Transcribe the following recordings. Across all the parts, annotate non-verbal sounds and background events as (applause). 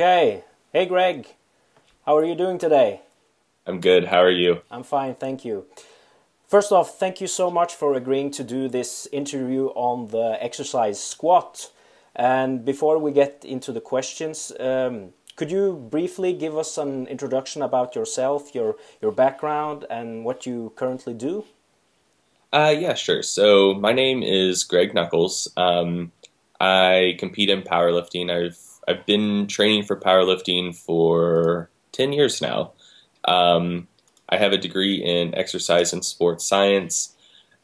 Okay. Hey, Greg. How are you doing today? I'm good. How are you? I'm fine, thank you. First off, thank you so much for agreeing to do this interview on the exercise squat. And before we get into the questions, um, could you briefly give us an introduction about yourself, your your background, and what you currently do? Uh, yeah, sure. So my name is Greg Nuckols. Um, I compete in powerlifting. I've I've been training for powerlifting for ten years now. Um, I have a degree in exercise and sports science.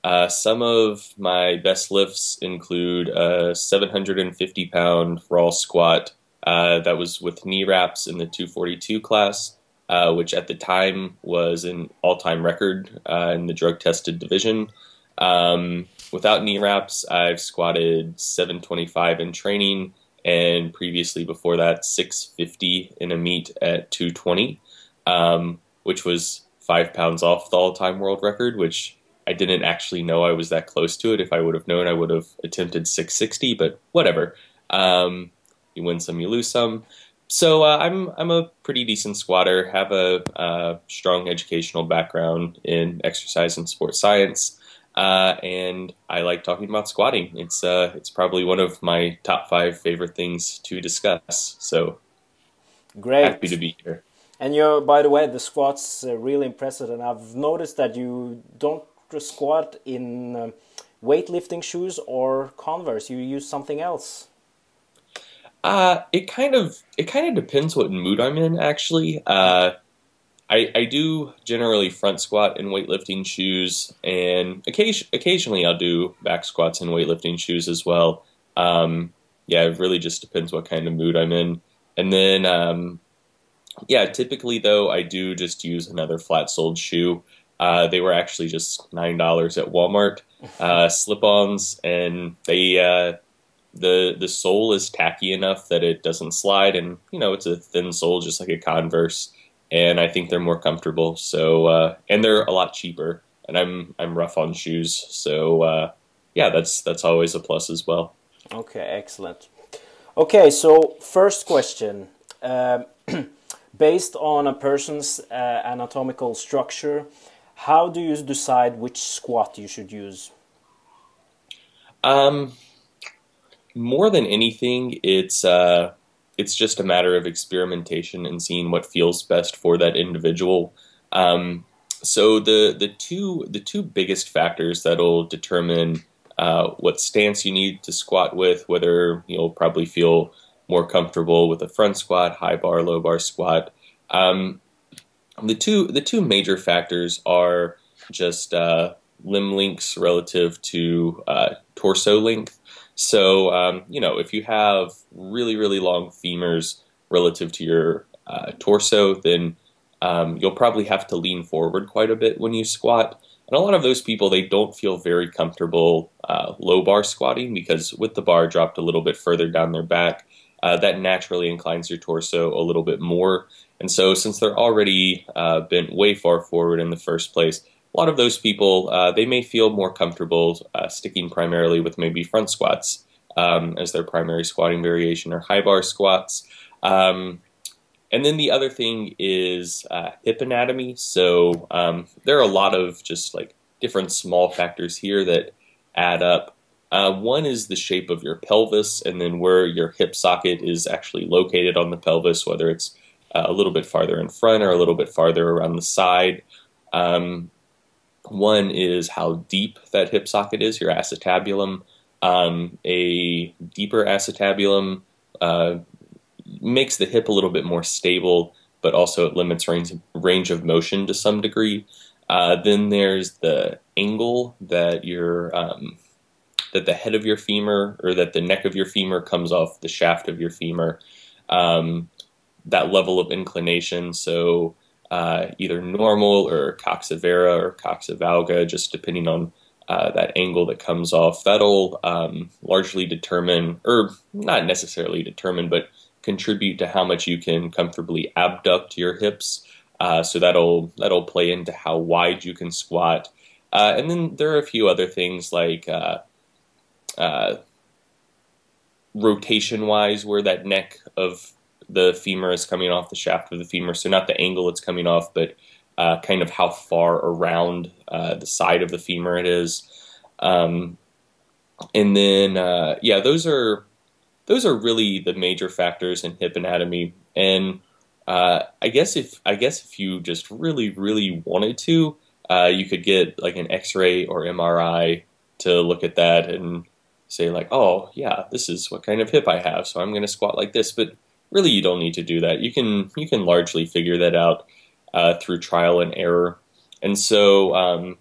Uh, some of my best lifts include a 750 pound raw squat uh, that was with knee wraps in the 242 class, uh, which at the time was an all time record uh, in the drug tested division. Um, without knee wraps, I've squatted 725 in training, and previously before that, 650 in a meet at 220, um, which was five pounds off the all time world record, which I didn't actually know I was that close to it. If I would have known, I would have attempted 660, but whatever. Um, you win some, you lose some. So uh, I'm I'm a pretty decent squatter. Have a uh, strong educational background in exercise and sports science, uh, and I like talking about squatting. It's uh, it's probably one of my top five favorite things to discuss. So great, happy to be here. And you're, by the way, the squats are really impressive, and I've noticed that you don't squat in um, weightlifting shoes or Converse. You use something else. Uh, it kind of it kind of depends what mood I'm in. Actually, uh, I I do generally front squat in weightlifting shoes, and occasion, occasionally I'll do back squats in weightlifting shoes as well. Um, yeah, it really just depends what kind of mood I'm in. And then, um, yeah, typically though I do just use another flat soled shoe. Uh, they were actually just nine dollars at Walmart, uh, slip-ons, and they uh, the the sole is tacky enough that it doesn't slide, and you know it's a thin sole just like a Converse, and I think they're more comfortable. So uh, and they're a lot cheaper, and I'm I'm rough on shoes, so uh, yeah, that's that's always a plus as well. Okay, excellent. Okay, so first question. Um, (clears throat) based on a person's uh, anatomical structure, how do you decide which squat you should use? Um, more than anything, it's uh, it's just a matter of experimentation and seeing what feels best for that individual. Um, so the the two the two biggest factors that'll determine uh, what stance you need to squat with, whether you'll probably feel more comfortable with a front squat, high bar, low bar squat. Um, the two the two major factors are just uh, limb lengths relative to uh, torso length. So um, you know if you have really really long femurs relative to your uh, torso, then um, you'll probably have to lean forward quite a bit when you squat. And a lot of those people they don't feel very comfortable uh, low bar squatting because with the bar dropped a little bit further down their back, uh, that naturally inclines your torso a little bit more. And so, since they're already uh, bent way far forward in the first place, a lot of those people uh, they may feel more comfortable uh, sticking primarily with maybe front squats um, as their primary squatting variation or high bar squats. Um, and then the other thing is uh, hip anatomy. So um, there are a lot of just like different small factors here that add up. Uh, one is the shape of your pelvis, and then where your hip socket is actually located on the pelvis, whether it's uh, a little bit farther in front or a little bit farther around the side. Um, one is how deep that hip socket is, your acetabulum. Um, a deeper acetabulum uh, makes the hip a little bit more stable, but also it limits range, range of motion to some degree. Uh, then there's the angle that your um, that the head of your femur or that the neck of your femur comes off the shaft of your femur. Um, that level of inclination. So uh, either normal or coxa-vara or coxa-valga, just depending on uh, that angle that comes off. That'll um, largely determine, or not necessarily determine, but contribute to how much you can comfortably abduct your hips. Uh, so that'll that'll play into how wide you can squat. Uh, and then there are a few other things like uh, uh, rotation wise, where that neck of the femur is coming off the shaft of the femur. So not the angle it's coming off, but uh, kind of how far around uh, the side of the femur it is. Um, and then, uh, yeah, those are those are really the major factors in hip anatomy. And uh, I guess if I guess if you just really really wanted to, uh, you could get like an X-ray or MRI to look at that and say like, oh yeah, this is what kind of hip I have, so I'm going to squat like this. But really, you don't need to do that. You can you can largely figure that out uh, through trial and error. And so, um,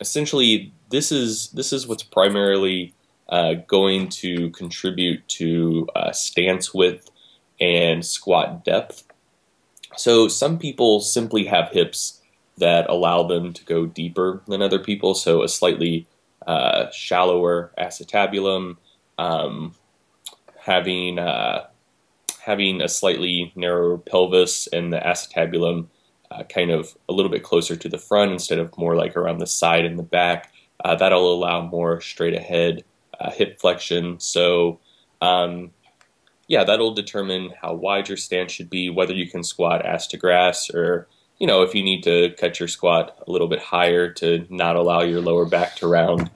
essentially, this is this is what's primarily uh, going to contribute to uh, stance width and squat depth. So some people simply have hips that allow them to go deeper than other people. So a slightly uh, shallower acetabulum, um, having uh, having a slightly narrower pelvis and the acetabulum uh, kind of a little bit closer to the front instead of more like around the side and the back. Uh, that'll allow more straight ahead uh, hip flexion. So, um, yeah, that'll determine how wide your stance should be, whether you can squat ass to grass, or you know if you need to cut your squat a little bit higher to not allow your lower back to round.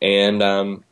And um,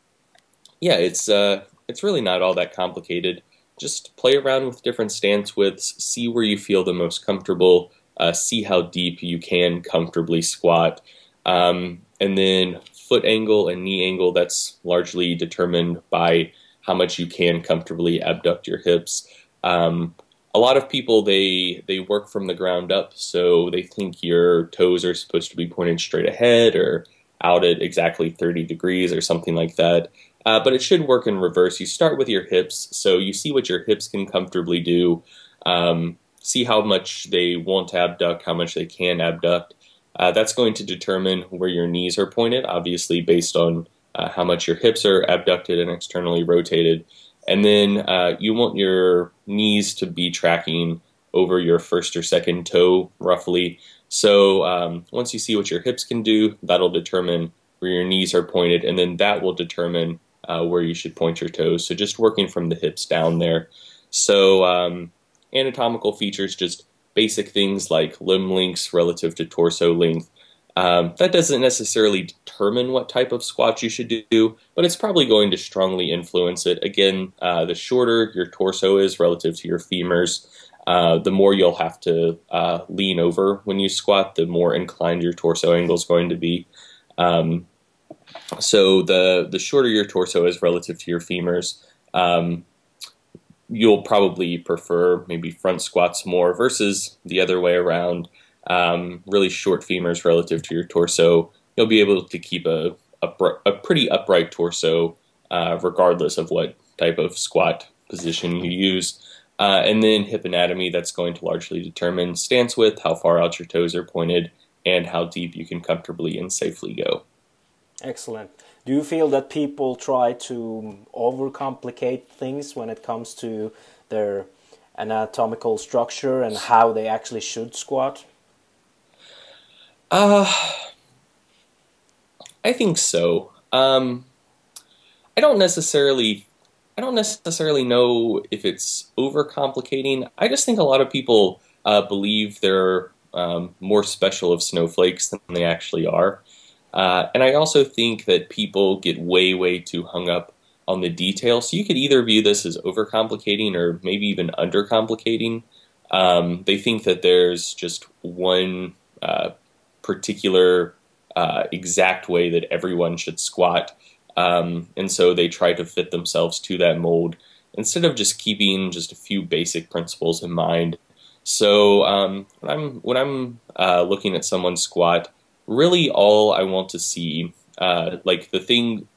yeah, it's uh, it's really not all that complicated. Just play around with different stance widths, see where you feel the most comfortable, uh, see how deep you can comfortably squat. Um, and then foot angle and knee angle, that's largely determined by how much you can comfortably abduct your hips. Um, a lot of people they they work from the ground up, so they think your toes are supposed to be pointed straight ahead or out at exactly 30 degrees or something like that. Uh, but it should work in reverse. You start with your hips, so you see what your hips can comfortably do, um, see how much they won't abduct, how much they can abduct, uh, that's going to determine where your knees are pointed, obviously based on uh, how much your hips are abducted and externally rotated. And then uh, you want your knees to be tracking over your first or second toe, roughly. So um, once you see what your hips can do, that'll determine where your knees are pointed, and then that will determine uh, where you should point your toes. So just working from the hips down there. So um, anatomical features just basic things like limb lengths relative to torso length. Um, that doesn't necessarily determine what type of squat you should do, but it's probably going to strongly influence it. Again, uh, the shorter your torso is relative to your femurs, uh, the more you'll have to uh, lean over when you squat, the more inclined your torso angle is going to be. Um, so the the shorter your torso is relative to your femurs, um, you'll probably prefer maybe front squats more versus the other way around. Um, really short femurs relative to your torso. You'll be able to keep a, a, a pretty upright torso uh, regardless of what type of squat position you use. Uh, and then hip anatomy, that's going to largely determine stance width, how far out your toes are pointed, and how deep you can comfortably and safely go. Excellent. Do you feel that people try to overcomplicate things when it comes to their anatomical structure and how they actually should squat? Uh, I think so. Um, I don't necessarily I don't necessarily know if it's overcomplicating. I just think a lot of people uh, believe they're um, more special of snowflakes than they actually are. Uh, and I also think that people get way, way too hung up on the details. So you could either view this as overcomplicating or maybe even undercomplicating. Um, they think that there's just one uh, particular uh, exact way that everyone should squat. Um, and so they try to fit themselves to that mold instead of just keeping just a few basic principles in mind. So um, when I'm when I'm uh, looking at someone's squat, really all I want to see, uh, like the thing,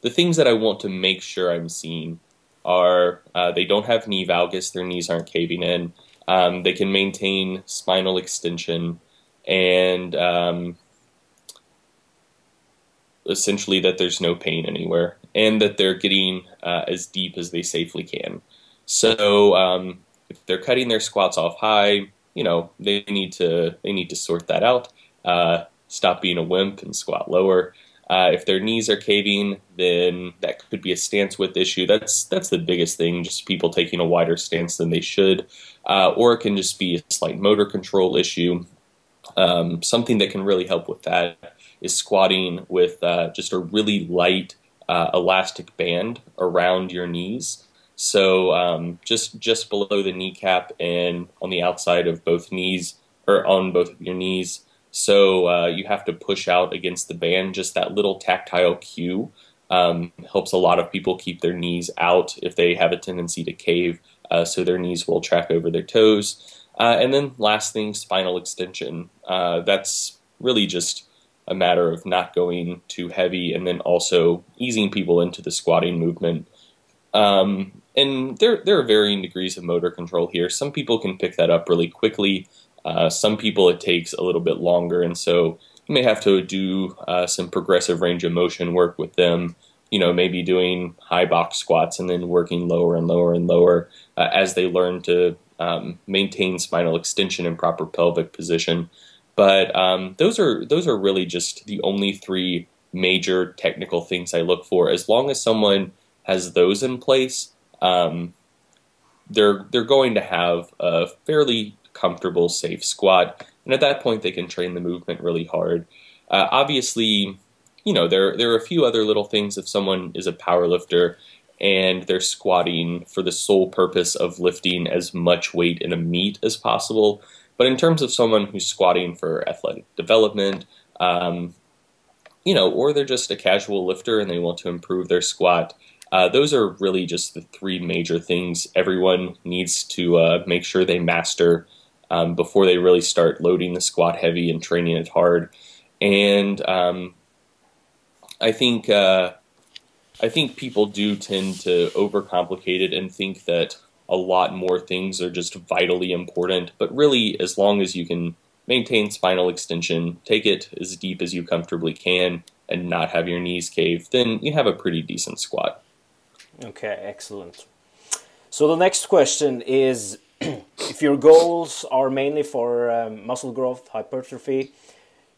the things that I want to make sure I'm seeing are uh, they don't have knee valgus, their knees aren't caving in. Um, they can maintain spinal extension, and um, essentially that there's no pain anywhere, and that they're getting uh, as deep as they safely can. So um, if they're cutting their squats off high, you know they need to they need to sort that out. Uh, stop being a wimp and squat lower. Uh, if their knees are caving, then that could be a stance width issue. That's that's the biggest thing, just people taking a wider stance than they should. Uh, or it can just be a slight motor control issue. Um, something that can really help with that is squatting with uh, just a really light uh, elastic band around your knees. So um, just just below the kneecap and on the outside of both knees, or on both of your knees. So uh, you have to push out against the band. Just that little tactile cue um, helps a lot of people keep their knees out if they have a tendency to cave, uh, so their knees will track over their toes. Uh, and then last thing, spinal extension. Uh, that's really just a matter of not going too heavy and then also easing people into the squatting movement. Um, and there, there are varying degrees of motor control here. Some people can pick that up really quickly. Uh, some people it takes a little bit longer, and so you may have to do uh, some progressive range of motion work with them. You know, maybe doing high box squats and then working lower and lower and lower uh, as they learn to um, maintain spinal extension and proper pelvic position. But um, those are those are really just the only three major technical things I look for. As long as someone has those in place, um, they're they're going to have a fairly comfortable, safe squat, and at that point they can train the movement really hard. Uh, obviously, you know there there are a few other little things. If someone is a power lifter and they're squatting for the sole purpose of lifting as much weight in a meet as possible, but in terms of someone who's squatting for athletic development, um, you know, or they're just a casual lifter and they want to improve their squat, uh, those are really just the three major things everyone needs to uh, make sure they master um, before they really start loading the squat heavy and training it hard. And um, I think uh, I think people do tend to overcomplicate it and think that a lot more things are just vitally important. But really, as long as you can maintain spinal extension, take it as deep as you comfortably can, and not have your knees cave, then you have a pretty decent squat. Okay, excellent. So the next question is (clears throat) if your goals are mainly for um, muscle growth, hypertrophy,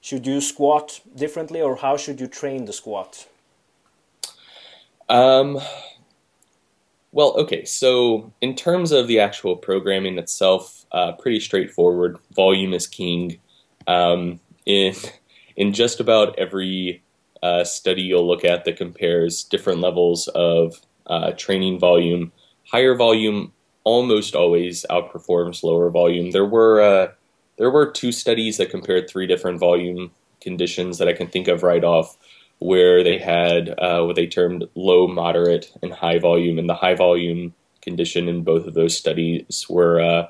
should you squat differently or how should you train the squat? Um, well, okay, so in terms of the actual programming itself, uh, pretty straightforward. Volume is king. Um, in in just about every uh, study you'll look at that compares different levels of uh, training volume, higher volume almost always outperforms lower volume. There were uh, there were two studies that compared three different volume conditions that I can think of right off where they had uh, what they termed low, moderate, and high volume. And the high volume condition in both of those studies were uh,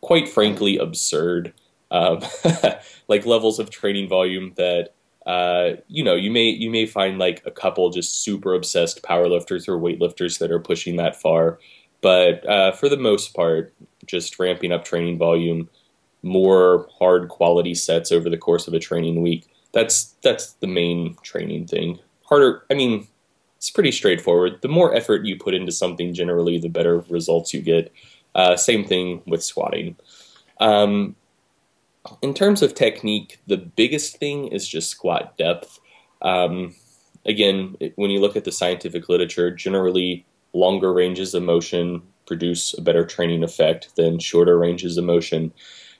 quite frankly absurd. Um, (laughs) like levels of training volume that uh, you know you may you may find like a couple just super obsessed powerlifters or weightlifters that are pushing that far, but uh, for the most part, just ramping up training volume, more hard quality sets over the course of a training week that's that's the main training thing. Harder, I mean, it's pretty straightforward. The more effort you put into something, generally, the better results you get. Uh, same thing with squatting. Um, in terms of technique, the biggest thing is just squat depth. Um, again, when you look at the scientific literature, generally longer ranges of motion produce a better training effect than shorter ranges of motion.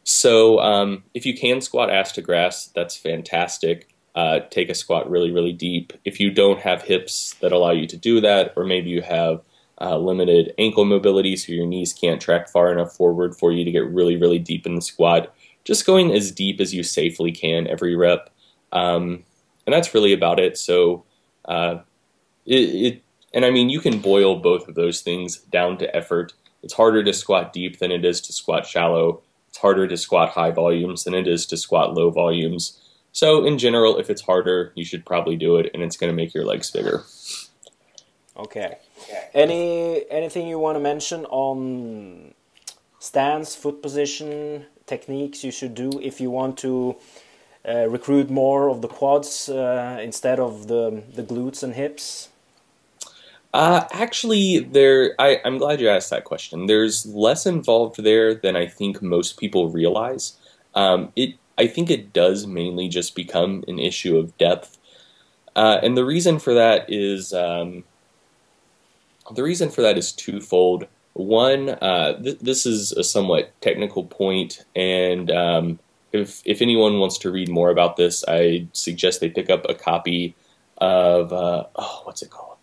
So um, if you can squat ass to grass, that's fantastic. Uh, take a squat really, really deep. If you don't have hips that allow you to do that, or maybe you have uh, limited ankle mobility, so your knees can't track far enough forward for you to get really, really deep in the squat, just going as deep as you safely can every rep. Um, and that's really about it. So uh, it, it, and I mean, you can boil both of those things down to effort. It's harder to squat deep than it is to squat shallow it's harder to squat high volumes than it is to squat low volumes. So in general, if it's harder, you should probably do it, and it's going to make your legs bigger. Okay. Any anything you want to mention on stance, foot position, techniques you should do if you want to uh, recruit more of the quads uh, instead of the the glutes and hips? Uh, actually, there. I, I'm glad you asked that question. There's less involved there than I think most people realize. Um, it. I think it does mainly just become an issue of depth. Uh, and the reason for that is um, the reason for that is twofold. One, uh, th- this is a somewhat technical point, and um, if if anyone wants to read more about this, I suggest they pick up a copy of uh, oh, what's it called?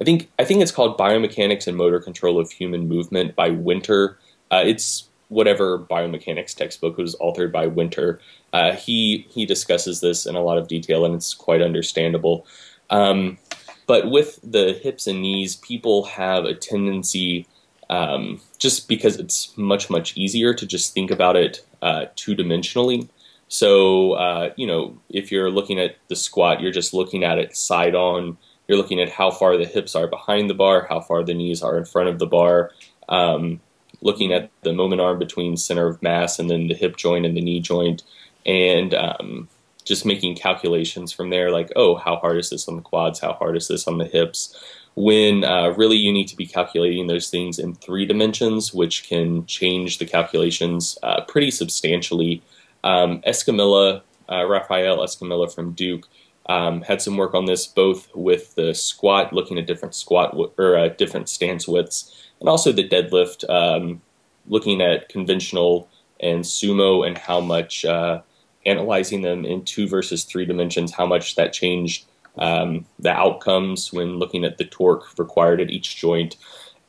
I think I think it's called Biomechanics and Motor Control of Human Movement by Winter. Uh, it's whatever biomechanics textbook was authored by Winter. Uh, he he discusses this in a lot of detail, and it's quite understandable. Um, but with the hips and knees, people have a tendency, um, just because it's much much easier to just think about it uh, two dimensionally. So uh, you know, if you're looking at the squat, you're just looking at it side on you're looking at how far the hips are behind the bar, how far the knees are in front of the bar, um, looking at the moment arm between center of mass and then the hip joint and the knee joint, and um, just making calculations from there like, oh, how hard is this on the quads? How hard is this on the hips? When uh, really you need to be calculating those things in three dimensions, which can change the calculations uh, pretty substantially. Um, Escamilla, uh, Rafael Escamilla from Duke, um, had some work on this both with the squat, looking at different squat or uh, different stance widths, and also the deadlift, um, looking at conventional and sumo and how much uh, analyzing them in two versus three dimensions, how much that changed um, the outcomes when looking at the torque required at each joint.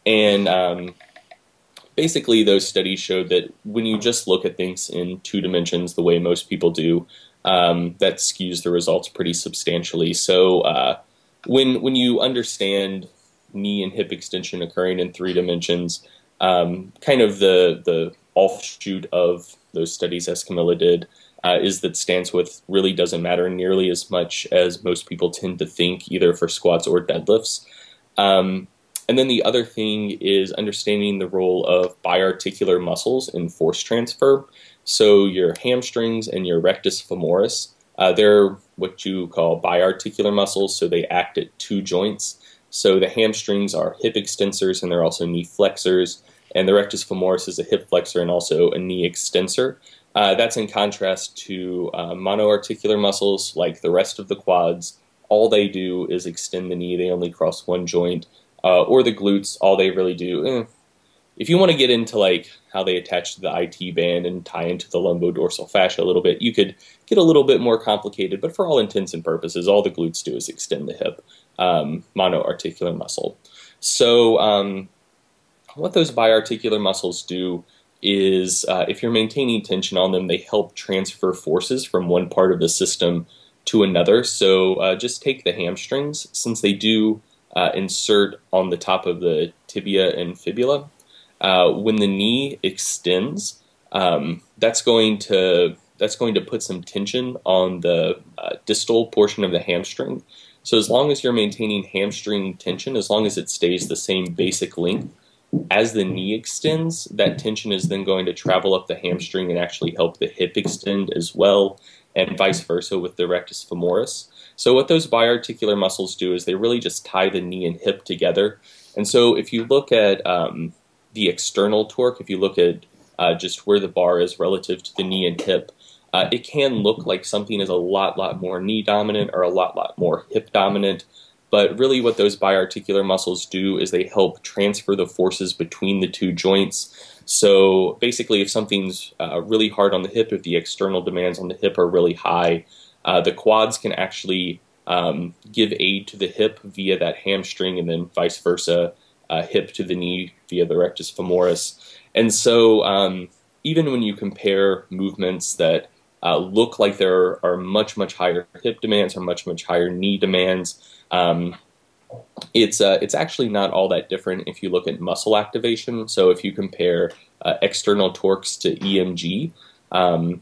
And um, basically, those studies showed that when you just look at things in two dimensions, the way most people do, um, that skews the results pretty substantially. So uh, when when you understand knee and hip extension occurring in three dimensions, um, kind of the the offshoot of those studies Escamilla did uh, is that stance width really doesn't matter nearly as much as most people tend to think, either for squats or deadlifts. Um, and then the other thing is understanding the role of biarticular muscles in force transfer. So your hamstrings and your rectus femoris, uh, they're what you call biarticular muscles, so they act at two joints. So the hamstrings are hip extensors and they're also knee flexors, and the rectus femoris is a hip flexor and also a knee extensor. Uh, that's in contrast to uh, monoarticular muscles like the rest of the quads. All they do is extend the knee, they only cross one joint. Uh, or the glutes, all they really do, eh, if you want to get into like how they attach to the IT band and tie into the lumbodorsal fascia a little bit, you could get a little bit more complicated. But for all intents and purposes, all the glutes do is extend the hip um, monoarticular muscle. So um, what those biarticular muscles do is uh, if you're maintaining tension on them, they help transfer forces from one part of the system to another. So uh, just take the hamstrings, since they do uh, insert on the top of the tibia and fibula uh, when the knee extends, um, that's going to that's going to put some tension on the uh, distal portion of the hamstring. So as long as you're maintaining hamstring tension, as long as it stays the same basic length, as the knee extends, that tension is then going to travel up the hamstring and actually help the hip extend as well, and vice versa with the rectus femoris. So what those biarticular muscles do is they really just tie the knee and hip together. And so if you look at um, the external torque, if you look at uh, just where the bar is relative to the knee and hip, uh, it can look like something is a lot, lot more knee dominant or a lot, lot more hip dominant. But really, what those biarticular muscles do is they help transfer the forces between the two joints. So basically, if something's uh, really hard on the hip, if the external demands on the hip are really high, uh, the quads can actually um, give aid to the hip via that hamstring and then vice versa uh, hip to the knee via the rectus femoris. And so, um, even when you compare movements that uh, look like there are much, much higher hip demands or much, much higher knee demands, um, it's uh, it's actually not all that different if you look at muscle activation. So if you compare uh, external torques to EMG, um,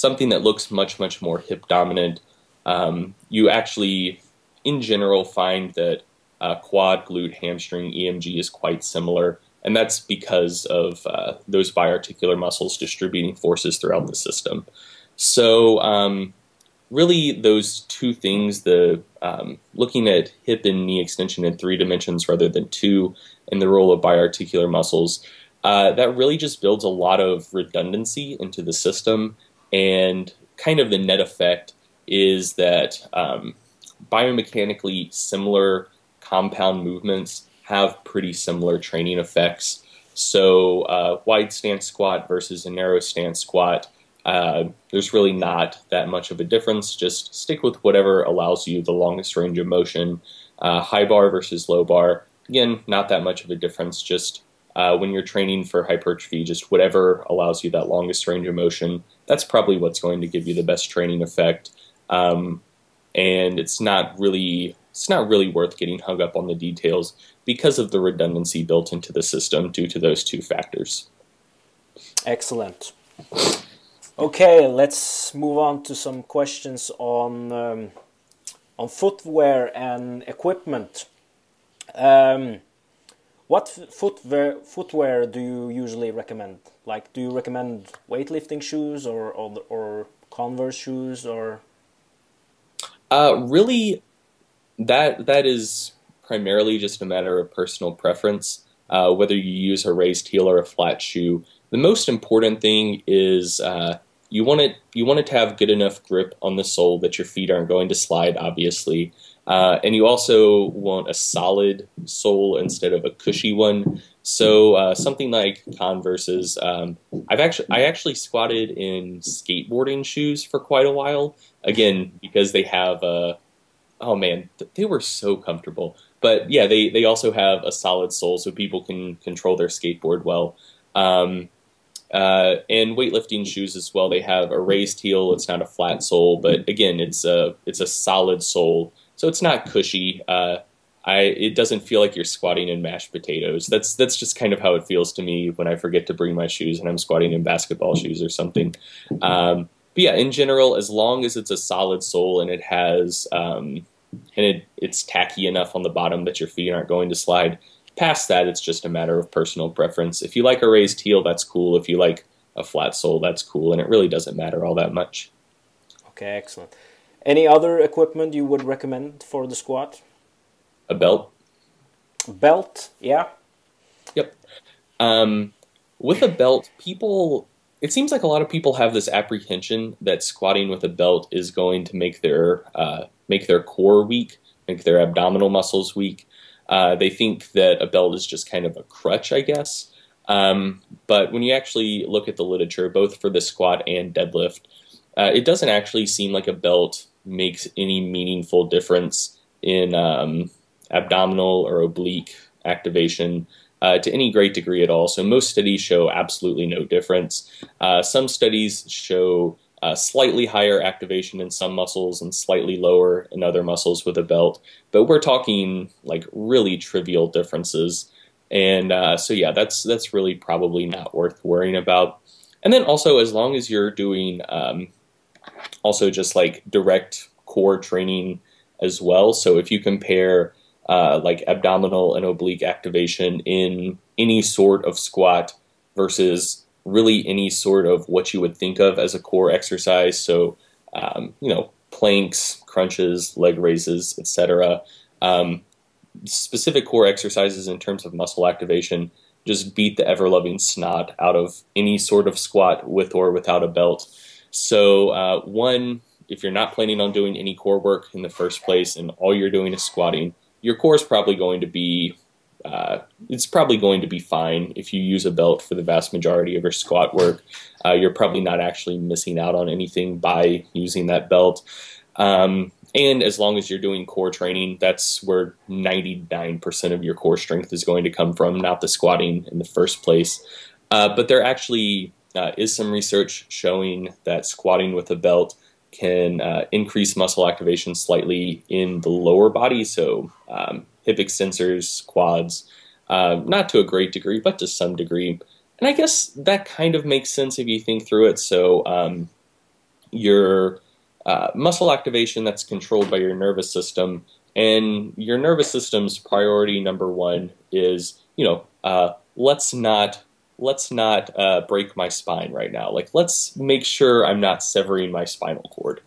something that looks much, much more hip dominant, um, you actually, in general, find that uh, quad, glute, hamstring, EMG is quite similar, and that's because of uh, those biarticular muscles distributing forces throughout the system. So, um, really, those two things the um, looking at hip and knee extension in three dimensions rather than two, and the role of biarticular muscles. Uh, that really just builds a lot of redundancy into the system, and kind of the net effect is that um, biomechanically similar compound movements have pretty similar training effects. So, uh, wide stance squat versus a narrow stance squat, uh, there's really not that much of a difference. Just stick with whatever allows you the longest range of motion. Uh, high bar versus low bar, again, not that much of a difference. Just uh, when you're training for hypertrophy, just whatever allows you that longest range of motion, that's probably what's going to give you the best training effect. Um, and it's not really it's not really worth getting hung up on the details because of the redundancy built into the system due to those two factors. Excellent. Okay, let's move on to some questions on um, on footwear and equipment. Um, what footwear footwear do you usually recommend? Like, do you recommend weightlifting shoes or or, or Converse shoes or? Uh, really, that that is primarily just a matter of personal preference. Uh, whether you use a raised heel or a flat shoe, the most important thing is uh, you want it you want it to have good enough grip on the sole that your feet aren't going to slide. Obviously, uh, and you also want a solid sole instead of a cushy one. So uh, something like Converse's. Um, I've actually I actually squatted in skateboarding shoes for quite a while. Again, because they have a oh man, they were so comfortable. But yeah, they they also have a solid sole, so people can control their skateboard well. Um, uh, and weightlifting shoes as well. They have a raised heel. It's not a flat sole, but again, it's a it's a solid sole, so it's not cushy. Uh, I it doesn't feel like you're squatting in mashed potatoes. That's that's just kind of how it feels to me when I forget to bring my shoes and I'm squatting in basketball shoes or something. Um, but yeah, in general, as long as it's a solid sole and it has um, and it, it's tacky enough on the bottom that your feet aren't going to slide. Past that, it's just a matter of personal preference. If you like a raised heel, that's cool. If you like a flat sole, that's cool, and it really doesn't matter all that much. Okay, excellent. Any other equipment you would recommend for the squat? A belt. Belt, yeah. Yep. Um, with a belt, people it seems like a lot of people have this apprehension that squatting with a belt is going to make their uh, make their core weak, make their abdominal muscles weak. Uh, they think that a belt is just kind of a crutch, I guess. Um, but when you actually look at the literature, both for the squat and deadlift, uh, it doesn't actually seem like a belt makes any meaningful difference in um, abdominal or oblique activation uh, to any great degree at all. So most studies show absolutely no difference. Uh, some studies show uh, slightly higher activation in some muscles and slightly lower in other muscles with a belt, but we're talking like really trivial differences. And uh, so yeah, that's that's really probably not worth worrying about. And then also, as long as you're doing um, also just like direct core training as well. So if you compare uh, like abdominal and oblique activation in any sort of squat versus really any sort of what you would think of as a core exercise. So, um, you know, planks, crunches, leg raises, etc. Um, specific core exercises in terms of muscle activation just beat the ever loving snot out of any sort of squat with or without a belt. So, uh, one, if you're not planning on doing any core work in the first place and all you're doing is squatting, your core is probably going to be uh, it's probably going to be fine if you use a belt for the vast majority of your squat work. Uh, you're probably not actually missing out on anything by using that belt. Um, and as long as you're doing core training, that's where 99% of your core strength is going to come from, not the squatting in the first place. Uh, but there actually uh, is some research showing that squatting with a belt can uh, increase muscle activation slightly in the lower body, so um, hip extensors, quads, uh, not to a great degree, but to some degree. And I guess that kind of makes sense if you think through it. So um, your uh, muscle activation that's controlled by your nervous system, and your nervous system's priority number one is, you know, uh, let's not let's not uh, break my spine right now. Like, let's make sure I'm not severing my spinal cord.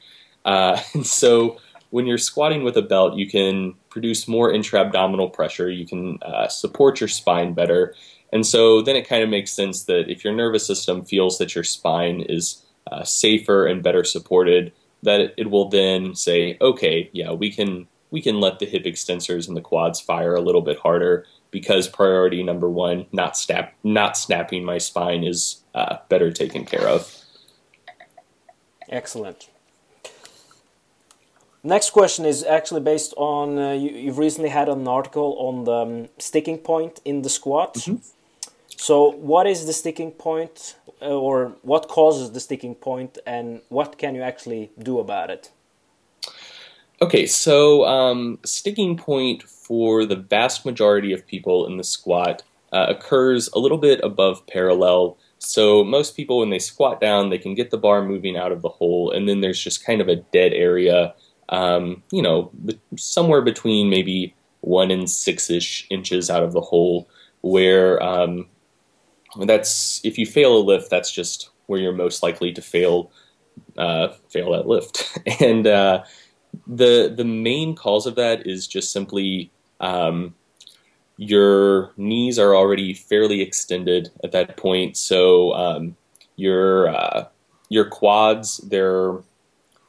Uh, (laughs) and so, when you're squatting with a belt, you can produce more intra-abdominal pressure. You can uh, support your spine better. And so, then it kind of makes sense that if your nervous system feels that your spine is uh, safer and better supported, that it will then say, okay, yeah, we can we can let the hip extensors and the quads fire a little bit harder because priority number one, not snap, not snapping my spine, is uh, better taken care of. Excellent. Next question is actually based on uh, you, have recently had an article on the um, sticking point in the squat. Mm -hmm. So, what is the sticking point, uh, or what causes the sticking point, and what can you actually do about it? Okay, so um, sticking point for the vast majority of people in the squat uh, occurs a little bit above parallel so most people, when they squat down, they can get the bar moving out of the hole, and then there's just kind of a dead area, um, you know, somewhere between maybe one and six-ish inches out of the hole, where um, that's if you fail a lift, that's just where you're most likely to fail uh, fail that lift. (laughs) and uh, the the main cause of that is just simply um, your knees are already fairly extended at that point, so um, your uh, your quads they're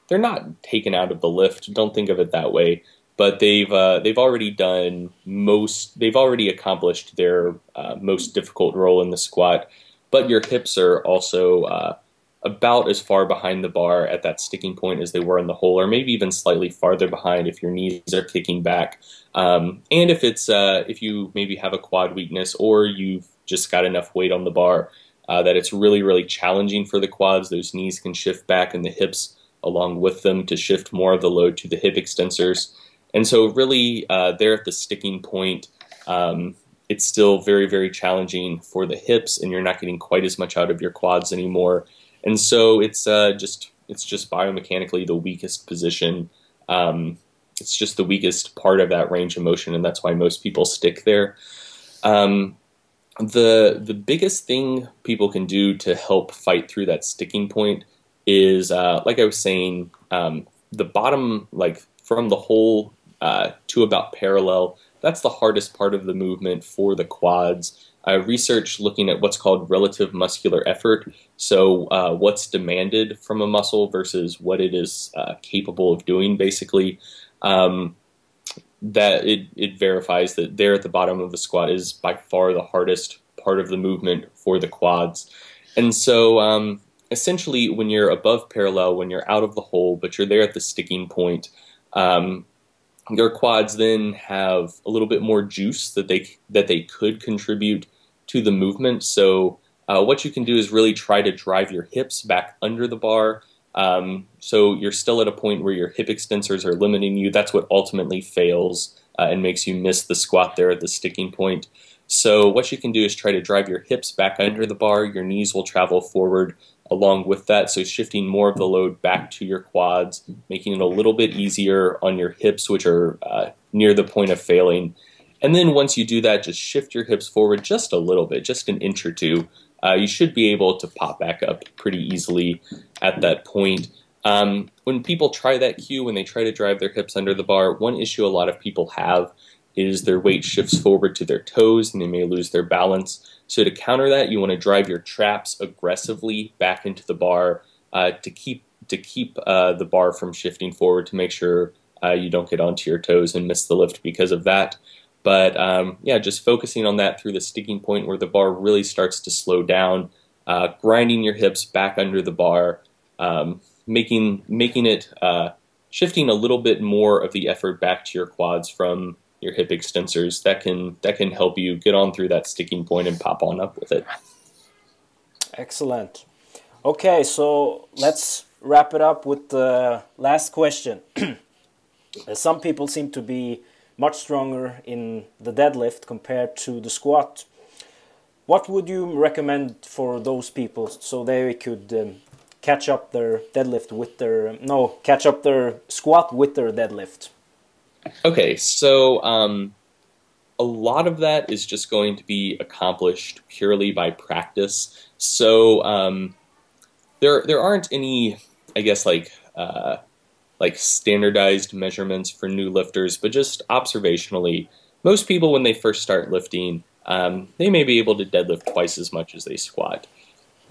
they're not taken out of the lift. Don't think of it that way. But they've uh, they've already done most. They've already accomplished their uh, most difficult role in the squat. But your hips are also uh, about as far behind the bar at that sticking point as they were in the hole, or maybe even slightly farther behind if your knees are kicking back. Um, and if it's uh, if you maybe have a quad weakness or you've just got enough weight on the bar uh, that it's really really challenging for the quads, those knees can shift back and the hips along with them to shift more of the load to the hip extensors. And so really uh, there at the sticking point. Um, it's still very, very challenging for the hips, and you're not getting quite as much out of your quads anymore and so it's uh, just it's just biomechanically the weakest position. Um, it's just the weakest part of that range of motion, and that's why most people stick there. Um, the the biggest thing people can do to help fight through that sticking point is, uh, like I was saying, um, the bottom, like from the hole uh, to about parallel. That's the hardest part of the movement for the quads uh, research looking at what's called relative muscular effort. So, uh, what's demanded from a muscle versus what it is uh, capable of doing, basically. Um, that it, it verifies that there at the bottom of the squat is by far the hardest part of the movement for the quads. And so, um, essentially, when you're above parallel, when you're out of the hole, but you're there at the sticking point, um, your quads then have a little bit more juice that they that they could contribute to the movement. So uh, what you can do is really try to drive your hips back under the bar. Um, so you're still at a point where your hip extensors are limiting you. That's what ultimately fails uh, and makes you miss the squat there at the sticking point. So what you can do is try to drive your hips back under the bar. Your knees will travel forward along with that. So shifting more of the load back to your quads, making it a little bit easier on your hips, which are uh, near the point of failing. And then once you do that, just shift your hips forward just a little bit, just an inch or two. Uh, you should be able to pop back up pretty easily at that point. Um, when people try that cue, when they try to drive their hips under the bar, one issue a lot of people have is their weight shifts forward to their toes and they may lose their balance. So to counter that, you want to drive your traps aggressively back into the bar uh, to keep to keep uh, the bar from shifting forward to make sure uh, you don't get onto your toes and miss the lift because of that. But um, yeah, just focusing on that through the sticking point where the bar really starts to slow down, uh, grinding your hips back under the bar, um, making making it uh, shifting a little bit more of the effort back to your quads from your hip extensors. That can that can help you get on through that sticking point and pop on up with it. Excellent. Okay, so let's wrap it up with the last question. (clears throat) Some people seem to be much stronger in the deadlift compared to the squat. What would you recommend for those people so they could um, catch up their deadlift with their no catch up their squat with their deadlift? Okay, so um, a lot of that is just going to be accomplished purely by practice. So um, there there aren't any, I guess, like uh, like standardized measurements for new lifters, but just observationally, most people when they first start lifting, um, they may be able to deadlift twice as much as they squat.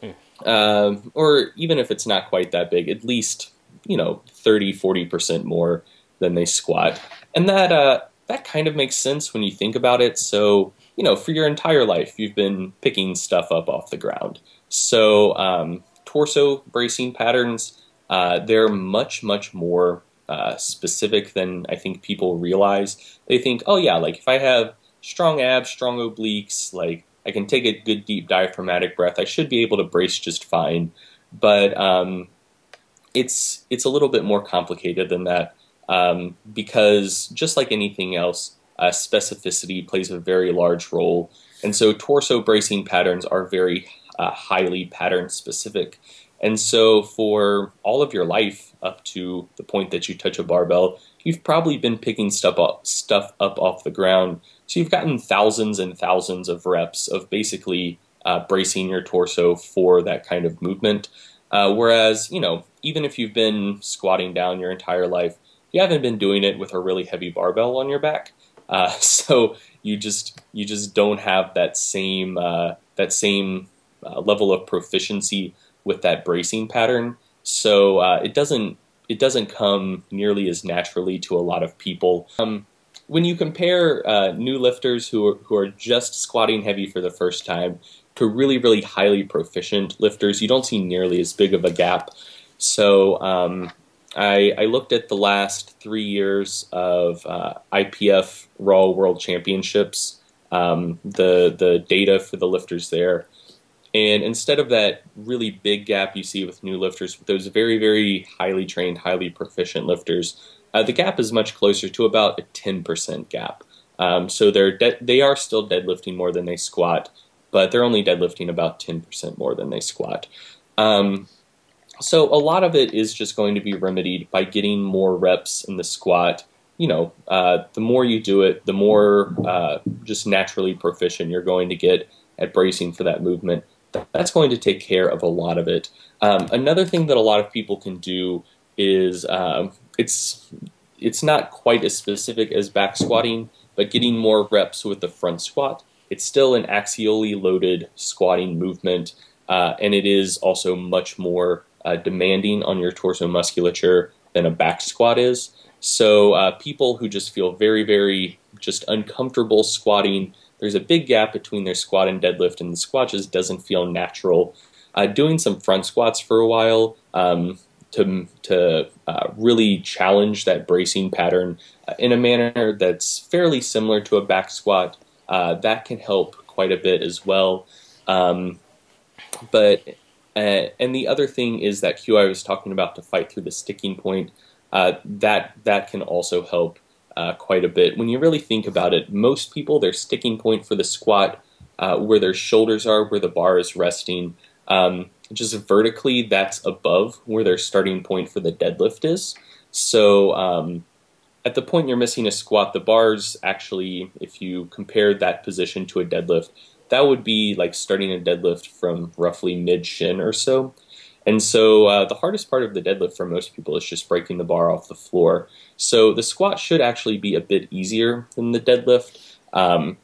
Mm. Um, or even if it's not quite that big, at least, you know, 30, 40% more than they squat, and that uh, that kind of makes sense when you think about it. So you know, for your entire life, you've been picking stuff up off the ground. So um, torso bracing patterns, uh, they're much much more uh, specific than I think people realize. They think, oh yeah, like if I have strong abs, strong obliques, like I can take a good deep diaphragmatic breath, I should be able to brace just fine. But um, it's it's a little bit more complicated than that um, because just like anything else, uh, specificity plays a very large role, and so torso bracing patterns are very uh, highly pattern specific. And so for all of your life, up to the point that you touch a barbell, you've probably been picking stuff up, stuff up off the ground. So you've gotten thousands and thousands of reps of basically uh, bracing your torso for that kind of movement. Uh, whereas, you know, even if you've been squatting down your entire life, you haven't been doing it with a really heavy barbell on your back. Uh, (laughs) so you just you just don't have that same uh, that same uh, level of proficiency with that bracing pattern. So uh, it doesn't it doesn't come nearly as naturally to a lot of people. Um, when you compare uh, new lifters who are, who are just squatting heavy for the first time to really really highly proficient lifters, you don't see nearly as big of a gap. So um, I, I, looked at the last three years of uh, IPF Raw World Championships, um, the the data for the lifters there, and instead of that really big gap you see with new lifters, with those very, very highly trained, highly proficient lifters, uh, the gap is much closer to about a 10% gap. Um, so they're they are still deadlifting more than they squat, but they're only deadlifting about 10% more than they squat. Um, so a lot of it is just going to be remedied by getting more reps in the squat. You know, uh, the more you do it, the more uh, just naturally proficient you're going to get at bracing for that movement that's going to take care of a lot of it. Um, another thing that a lot of people can do is um, it's it's not quite as specific as back squatting, but getting more reps with the front squat. It's still an axially loaded squatting movement, uh, and it is also much more uh, demanding on your torso musculature than a back squat is. So uh, people who just feel very, very just uncomfortable squatting there's a big gap between their squat and deadlift, and the squat just doesn't feel natural. Uh, doing some front squats for a while um, to, to uh, really challenge that bracing pattern uh, in a manner that's fairly similar to a back squat, uh, that can help quite a bit as well. Um, but uh, and the other thing is that cue I was talking about to fight through the sticking point. That that can also help uh, quite a bit. When you really think about it, most people, their sticking point for the squat, uh, where their shoulders are, where the bar is resting, um, just vertically, that's above where their starting point for the deadlift is. So um, at the point you're missing a squat, the bars actually, if you compare that position to a deadlift, that would be like starting a deadlift from roughly mid shin or so. And so uh, the hardest part of the deadlift for most people is just breaking the bar off the floor. So the squat should actually be a bit easier than the deadlift. Um,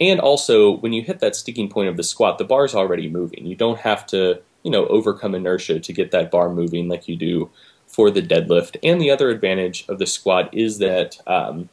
and also, when you hit that sticking point of the squat, the bar is already moving. You don't have to, you know, overcome inertia to get that bar moving like you do for the deadlift. And the other advantage of the squat is that um,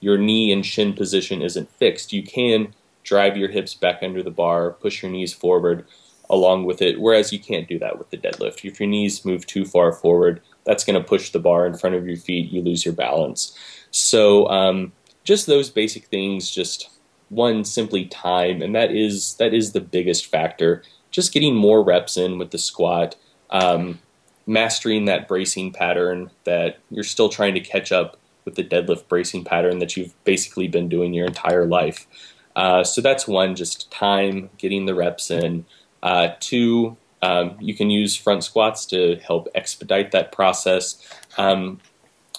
your knee and shin position isn't fixed. You can drive your hips back under the bar, push your knees forward, along with it, whereas you can't do that with the deadlift. If your knees move too far forward, that's going to push the bar in front of your feet, you lose your balance. So um, just those basic things, just one simply time, and that is that is the biggest factor. Just getting more reps in with the squat, um, mastering that bracing pattern that you're still trying to catch up with the deadlift bracing pattern that you've basically been doing your entire life. Uh, so that's one, just time, getting the reps in. Uh, two, um, you can use front squats to help expedite that process. Um,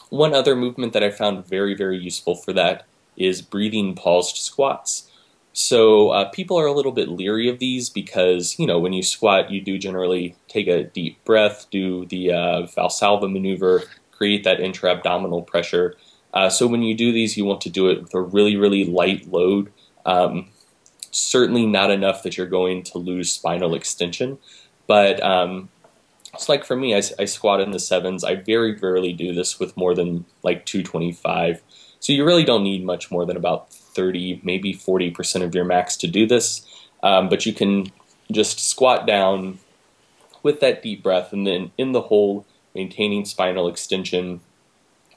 one other movement that I found very, very useful for that is breathing paused squats. So uh, people are a little bit leery of these because, you know, when you squat, you do generally take a deep breath, do the uh, Valsalva maneuver, create that intra-abdominal pressure. Uh, so when you do these, you want to do it with a really, really light load. Um, certainly not enough that you're going to lose spinal extension, but um, it's like for me, I, I squat in the sevens. I very rarely do this with more than like 225. So you really don't need much more than about 30, maybe 40% of your max to do this. Um, but you can just squat down with that deep breath and then in the hole, maintaining spinal extension.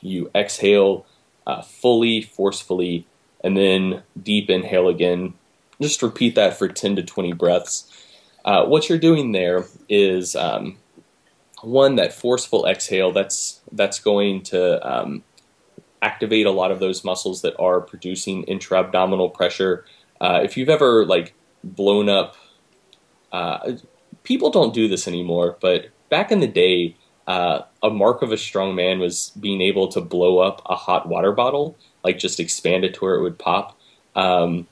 You exhale uh, fully, forcefully, and then deep inhale again. Just repeat that for 10 to 20 breaths. Uh, what you're doing there is um, one that forceful exhale. That's that's going to um, activate a lot of those muscles that are producing intra-abdominal pressure. Uh, if you've ever like blown up, uh, people don't do this anymore, but back in the day, uh, a mark of a strong man was being able to blow up a hot water bottle, like just expand it to where it would pop. Um,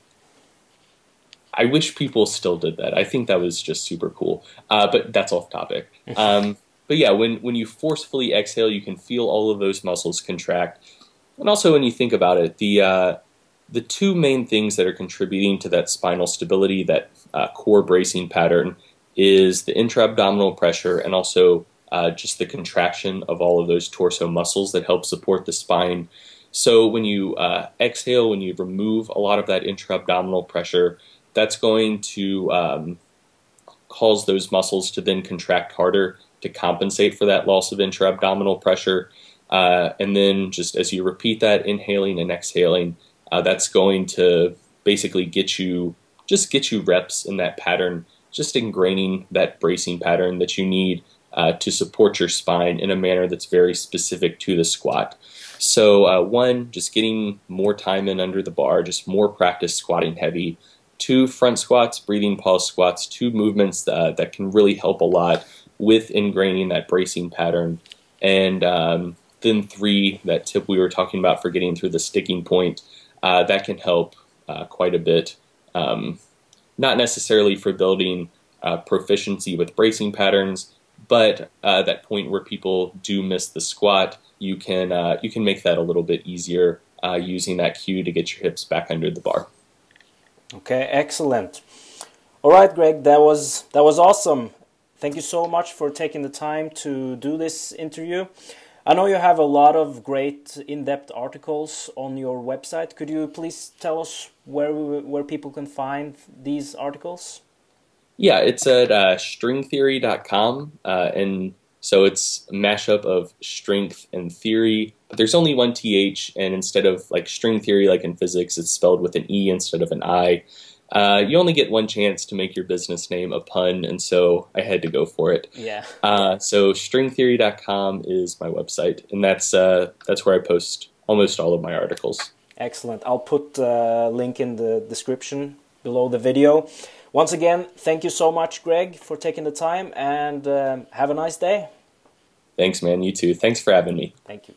I wish people still did that. I think that was just super cool. Uh, but that's off topic. (laughs) Um, but yeah, when when you forcefully exhale, you can feel all of those muscles contract. And also, when you think about it, the uh, the two main things that are contributing to that spinal stability, that uh, core bracing pattern, is the intra-abdominal pressure and also uh, just the contraction of all of those torso muscles that help support the spine. So when you uh, exhale, when you remove a lot of that intra-abdominal pressure, that's going to um, cause those muscles to then contract harder to compensate for that loss of intra-abdominal pressure. Uh, and then just as you repeat that, inhaling and exhaling, uh, that's going to basically get you just get you reps in that pattern, just ingraining that bracing pattern that you need uh, to support your spine in a manner that's very specific to the squat. So uh, one, just getting more time in under the bar, just more practice squatting heavy. Two, front squats, breathing pause squats, two movements uh, that can really help a lot with ingraining that bracing pattern. And um, then three, that tip we were talking about for getting through the sticking point, uh, that can help uh, quite a bit. Um, not necessarily for building uh, proficiency with bracing patterns, but uh, that point where people do miss the squat, you can uh, you can make that a little bit easier using that cue to get your hips back under the bar. Okay, excellent. All right, Greg, that was that was awesome. Thank you so much for taking the time to do this interview. I know you have a lot of great in-depth articles on your website. Could you please tell us where we, where people can find these articles? Yeah, it's at uh, strengtheory.com, uh, and so it's a mashup of strength and theory. But there's only one th, and instead of like string theory, like in physics, it's spelled with an e instead of an i. Uh, you only get one chance to make your business name a pun, and so I had to go for it. Yeah. Uh, so strengtheory.com is my website, and that's uh, that's where I post almost all of my articles. Excellent. I'll put a link in the description below the video. Once again, thank you so much, Greg, for taking the time, and um, have a nice day. Thanks, man. You too. Thanks for having me. Thank you.